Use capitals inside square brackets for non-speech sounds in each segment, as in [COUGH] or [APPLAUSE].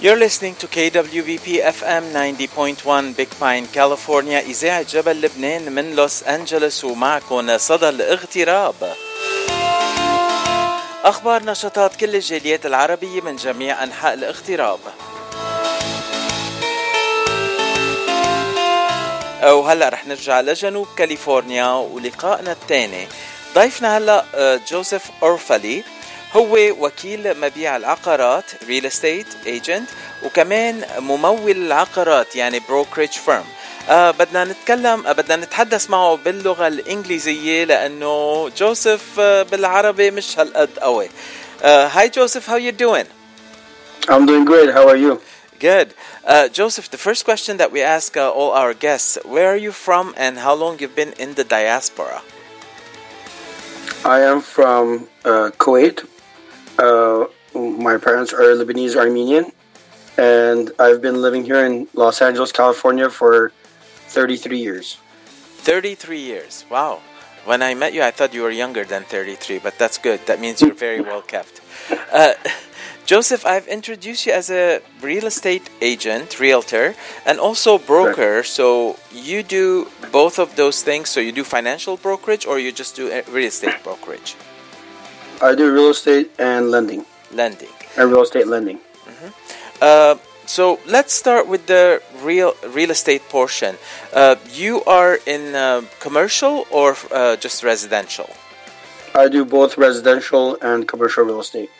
You're listening to KWBP FM 90.1 Big Pine, California. إذاعة جبل لبنان من لوس أنجلوس ومعكم صدى الاغتراب. أخبار نشاطات كل الجاليات العربية من جميع أنحاء الاغتراب. وهلا رح نرجع لجنوب كاليفورنيا ولقائنا الثاني. ضيفنا هلا جوزيف اورفالي هو وكيل مبيع العقارات ريل استيت ايجنت وكمان ممول العقارات يعني بروكريج فيرم آه بدنا نتكلم آه بدنا نتحدث معه باللغة الإنجليزية لأنه جوزيف آه بالعربي مش هالقد قوي. Uh, hi Joseph, how you doing? I'm doing great. How are you? Good. Uh, Joseph, the first question that we ask uh, all our guests, where are you from and how long you've been in the diaspora? I am from uh, Kuwait. My parents are Lebanese Armenian, and I've been living here in Los Angeles, California for 33 years. 33 years. Wow. When I met you, I thought you were younger than 33, but that's good. That means you're very [LAUGHS] well kept. Uh, Joseph, I've introduced you as a real estate agent, realtor, and also broker. So you do both of those things. So you do financial brokerage or you just do real estate brokerage? I do real estate and lending. Lending. And real estate lending. Mm-hmm. Uh, so let's start with the real real estate portion. Uh, you are in uh, commercial or uh, just residential? I do both residential and commercial real estate.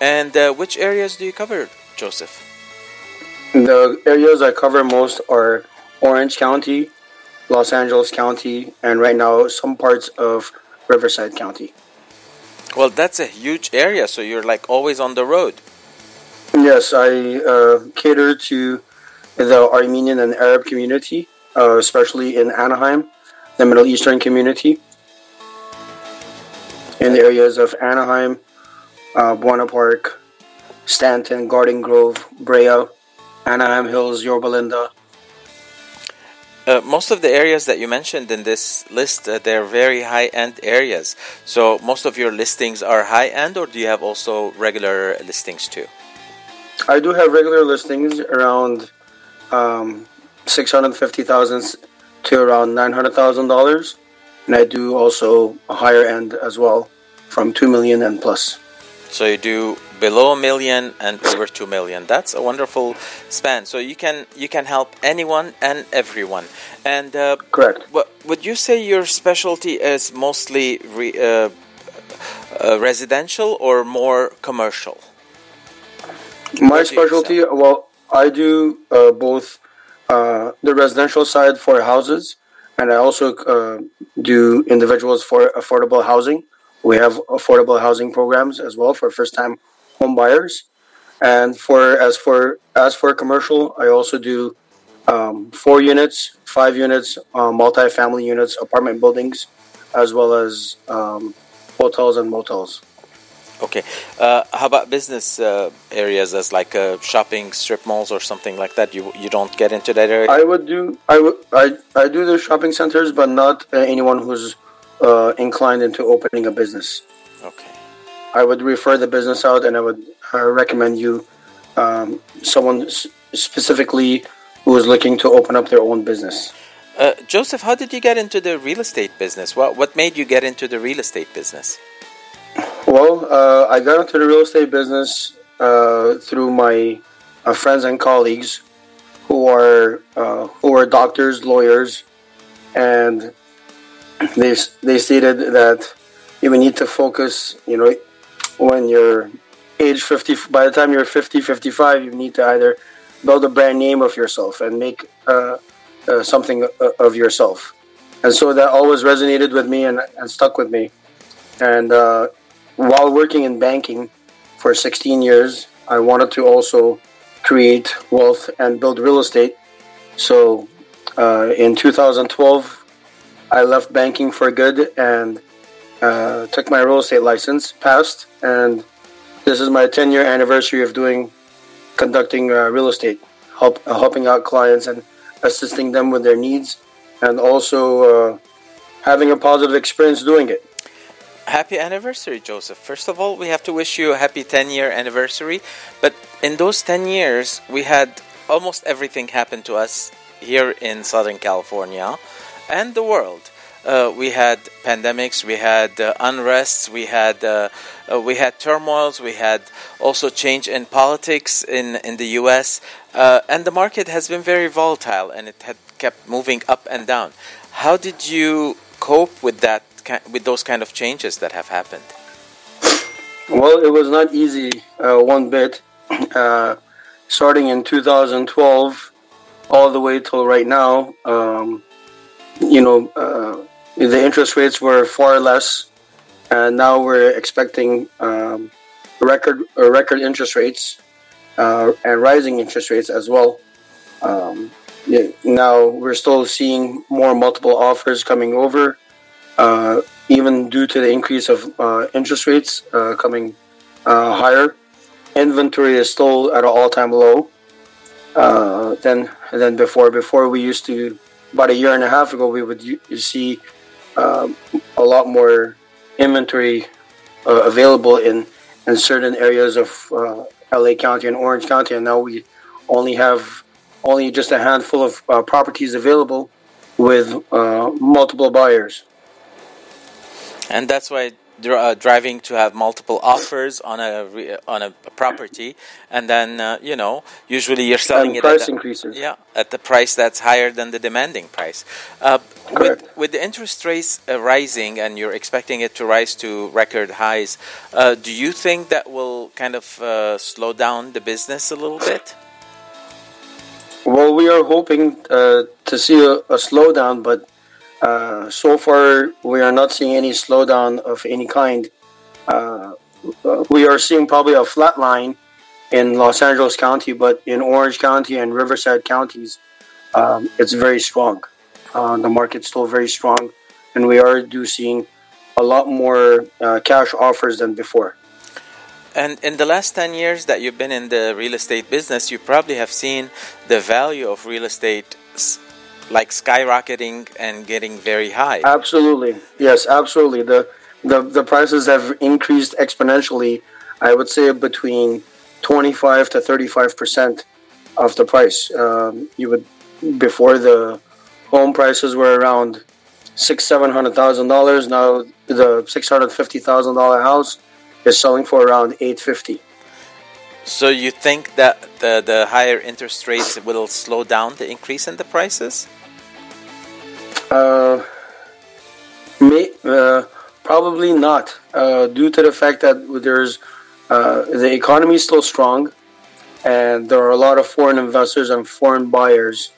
And uh, which areas do you cover, Joseph? The areas I cover most are Orange County, Los Angeles County, and right now some parts of Riverside County. Well, that's a huge area, so you're like always on the road. Yes, I uh, cater to the Armenian and Arab community, uh, especially in Anaheim, the Middle Eastern community. In the areas of Anaheim, uh, Buena Park, Stanton, Garden Grove, Brea, Anaheim Hills, Yorba Linda. Uh, most of the areas that you mentioned in this list, uh, they're very high-end areas. So most of your listings are high-end, or do you have also regular listings too? I do have regular listings around um, six hundred fifty thousand to around nine hundred thousand dollars, and I do also a higher end as well, from two million and plus. So you do below a million and over two million. That's a wonderful span. So you can you can help anyone and everyone. And uh, correct. What would you say your specialty is mostly re, uh, uh, residential or more commercial? My specialty, well, I do uh, both uh, the residential side for houses, and I also uh, do individuals for affordable housing. We have affordable housing programs as well for first-time home buyers, and for as for as for commercial, I also do um, four units, five units, uh, multi-family units, apartment buildings, as well as um, hotels and motels. Okay. Uh, how about business uh, areas as like uh, shopping strip malls or something like that? You you don't get into that area. I would do I would I, I do the shopping centers, but not uh, anyone who's uh, inclined into opening a business. Okay. I would refer the business out, and I would uh, recommend you um, someone specifically who is looking to open up their own business. Joseph, how did you get into the real estate business? What what made you get into the real estate business? Well, uh, I got into the real estate business uh, through my uh, friends and colleagues who are uh, who are doctors, lawyers, and they they stated that you need to focus. You know, when you're age 50, by the time you're 50, 55, you need to either build a brand name of yourself and make uh, uh, something of yourself. And so that always resonated with me and, and stuck with me. And while working in banking for 16 years, I wanted to also create wealth and build real estate. So uh, in 2012, I left banking for good and uh, took my real estate license, passed, and this is my 10 year anniversary of doing conducting uh, real estate, help, helping out clients and assisting them with their needs, and also uh, having a positive experience doing it. Happy anniversary, Joseph. First of all, we have to wish you a happy 10 year anniversary. But in those 10 years, we had almost everything happen to us here in Southern California and the world. Uh, we had pandemics, we had uh, unrests, we had uh, uh we had turmoils, we had also change in politics in in the U.S. Uh, and the market has been very volatile, and it had kept moving up and down. How did you cope with that with those kind of changes that have happened? Well, it was not easy uh, one bit. [CLEARS THROAT] starting in 2012, all the way till right now. Um, you know, uh, the interest rates were far less, and now we're expecting um, record uh, record interest rates uh, and rising interest rates as well. Um, now we're still seeing more multiple offers coming over, uh, even due to the increase of uh, interest rates uh, coming higher. Inventory is still at an all-time low. than than before. Before we used to about a year and a half ago, we would see um, a lot more inventory uh, available in, in certain areas of uh, LA County and Orange County, and now we only have only just a handful of uh, properties available with uh, multiple buyers. And that's why uh, driving to have multiple offers on a on a property, and then uh, you know usually you're selling and it price at increases. Yeah, at the price that's higher than the demanding price. Uh, with with the interest rates uh, rising, and you're expecting it to rise to record highs, uh, do you think that will kind of uh, slow down the business a little bit? Well, we are hoping to see a, a slowdown, but uh, so far, we are not seeing any slowdown of any kind. Uh, we are seeing probably a flat line in Los Angeles County, but in Orange County and Riverside counties, um, it's very strong. Uh, the market's still very strong, and we are do seeing a lot more uh, cash offers than before. And in the last 10 years that you've been in the real estate business, you probably have seen the value of real estate like skyrocketing and getting very high. Absolutely, yes, absolutely. The the the prices have increased exponentially. I would say between twenty five to thirty five percent of the price. Um, you would before the home prices were around six seven hundred thousand dollars. Now the six hundred fifty thousand dollar house is selling for around eight fifty. So you think that the, the higher interest rates will slow down the increase in the prices? Uh, may, uh, probably not, uh, due to the fact that there's uh, the economy is still strong, and there are a lot of foreign investors and foreign buyers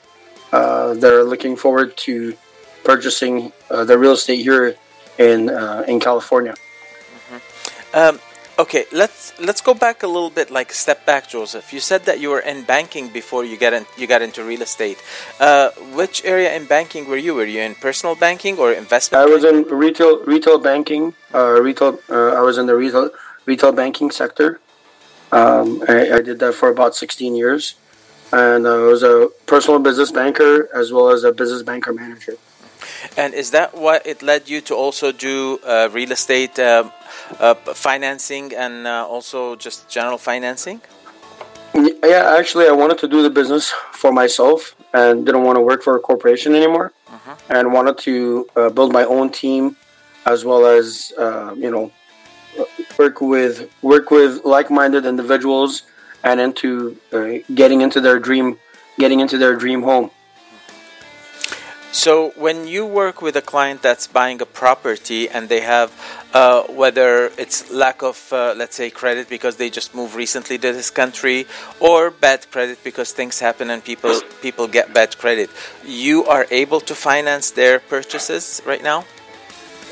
uh, that are looking forward to purchasing uh, the real estate here in in California. Mm-hmm. Um, Okay, let's let's go back a little bit, like step back, Joseph. You said that you were in banking before you got in, you got into real estate. Uh, which area in banking were you? Were you in personal banking or investment? I was in retail retail banking. Uh, retail. Uh, I was in the retail retail banking sector. Um, I, I, did that for about sixteen years, and I was a personal business banker as well as a business banker manager. And is that what it led you to also do uh, real estate um, uh, financing and uh, also just general financing? Yeah, actually, I wanted to do the business for myself and didn't want to work for a corporation anymore, uh-huh. and wanted to uh, build my own team, as well as uh, you know work with work with like-minded individuals and into uh, getting into their dream getting into their dream home. So when you work with a client that's buying a property and they have uh, whether it's lack of uh, let's say credit because they just moved recently to this country or bad credit because things happen and people people get bad credit you are able to finance their purchases right now?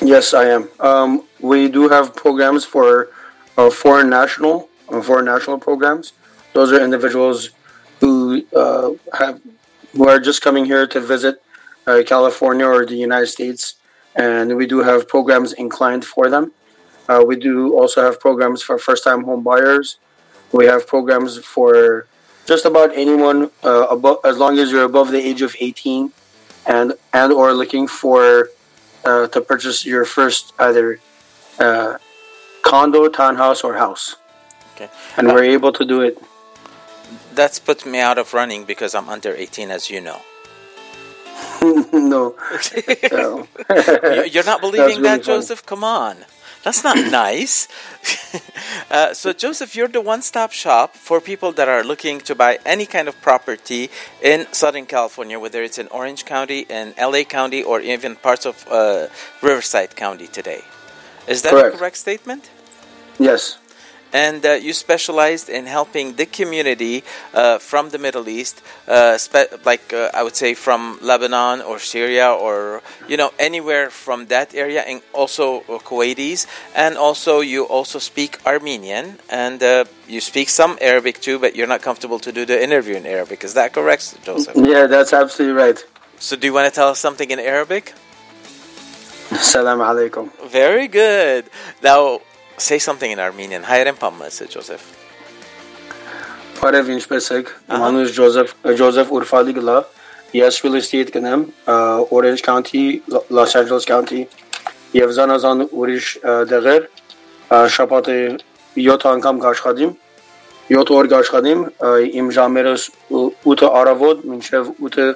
Yes i am. Um, we do have programs for uh, foreign national uh, foreign national programs. Those are individuals who uh, have who are just coming here to visit uh, California or the United States, and we do have programs inclined for them. Uh, we do also have programs for first-time home buyers. We have programs for just about anyone uh, above, as long as you're above the age of 18, and and or looking for uh, to purchase your first either uh, condo, townhouse, or house. Okay, and we're able to do it that's put me out of running because I'm under 18, as you know. [LAUGHS] no. no. [LAUGHS] You're not believing really that, Joseph? Come on. That's not [COUGHS] nice. [LAUGHS] uh, so, Joseph, you're the one stop shop for people that are looking to buy any kind of property in Southern California, whether it's in Orange County, in LA County, or even parts of uh, Riverside County today. Is that correct. a correct statement? Yes and uh, you specialized in helping the community uh, from the Middle East, uh, like uh, I would say from Lebanon or Syria or you know anywhere from that area, and also uh, Kuwaitis, and also you also speak Armenian and uh, you speak some Arabic too, but you're not comfortable to do the interview in Arabic. Is that correct, Joseph? Yeah, that's absolutely right. So, do you want to tell us something in Arabic? Salam alaikum. Very good. Now, say something in Armenian. Հայերեն պամմասը Joseph. Բարև ինչպեսեք։ Մանուս Joseph Joseph Urfali գլա։ Ես real estate կնեմ Orange County, Los Angeles County եւ զանազան ուրիշ դեղեր շաբաթը 7 անգամ կաշխատիմ 7 օր կաշխատիմ իմ ժամերս 8 առավոտ մինչև 8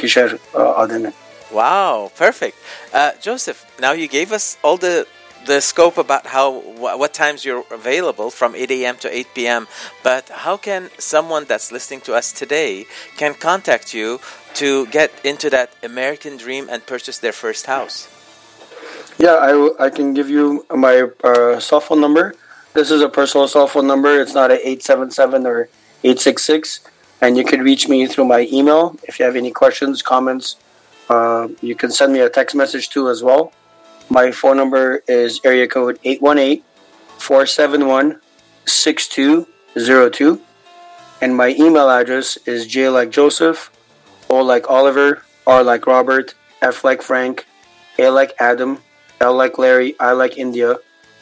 գիշեր ադենը Wow, perfect. Uh, Joseph, now you gave us all the the scope about how what times you're available from 8 a.m. to 8 p.m. But how can someone that's listening to us today can contact you to get into that American dream and purchase their first house? Yeah, I, I can give you my uh, cell phone number. This is a personal cell phone number. It's not an 877 or 866. And you can reach me through my email. If you have any questions, comments, uh, you can send me a text message too as well. My phone number is area code 818 471 6202. And my email address is J like Joseph, O like Oliver, R like Robert, F like Frank, A like Adam, L like Larry, I like India,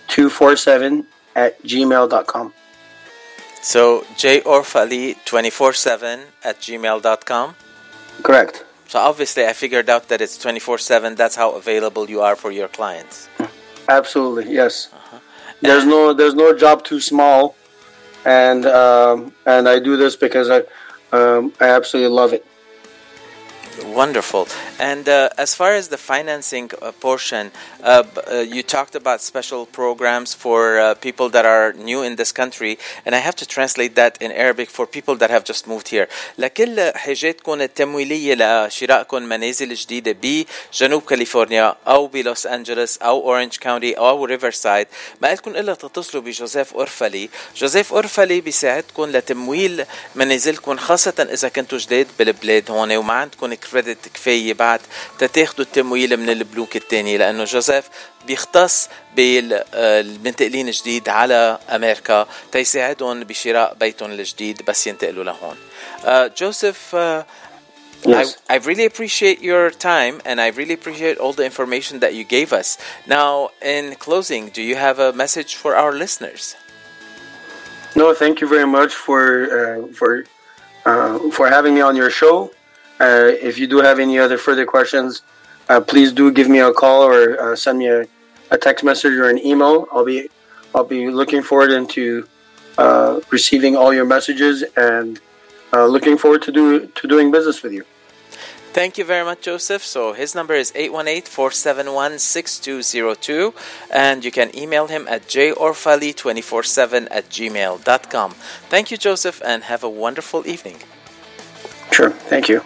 247 at gmail.com. So J Orfali 24 7 at gmail.com? Correct. So obviously, I figured out that it's 24 7. That's how available you are for your clients. Absolutely, yes. Uh-huh. There's no there's no job too small, and um, and I do this because I um, I absolutely love it. Wonderful. And uh, as far as the financing uh, portion, uh, uh you talked about special programs for uh, people that are new in this country, and I have to translate that in Arabic for people that have just moved here. لكل حاجاتكم التمويلية لشرائكم منازل جديدة بجنوب كاليفورنيا أو بلوس أنجلوس أو أورنج كاونتي أو ريفرسايد ما لكم إلا تتصلوا بجوزيف أورفالي جوزيف أورفالي بيساعدكم لتمويل منازلكم خاصة إذا كنتوا جداد بالبلاد هون وما عندكم كريدت كفايه بعد تتاخذوا التمويل من البنوك الثانية لأنه جوزيف بيختص بالمنتقلين جديد على أمريكا تيساعدهم بشراء بيتهم الجديد بس ينتقلوا لهون. جوزيف Yes. I, I really appreciate your time and I really appreciate all the information that you gave us. Now, in closing, do you have a message for our listeners? No, thank you very much for uh, for uh, for having me on your show. Uh, if you do have any other further questions, uh, please do give me a call or uh, send me a, a, text message or an email. I'll be I'll be looking forward into uh, receiving all your messages and uh, looking forward to do to doing business with you. Thank you very much, Joseph. So his number is 818-471-6202 and you can email him at jorfali247 at gmail.com. Thank you, Joseph, and have a wonderful evening. Sure. Thank you.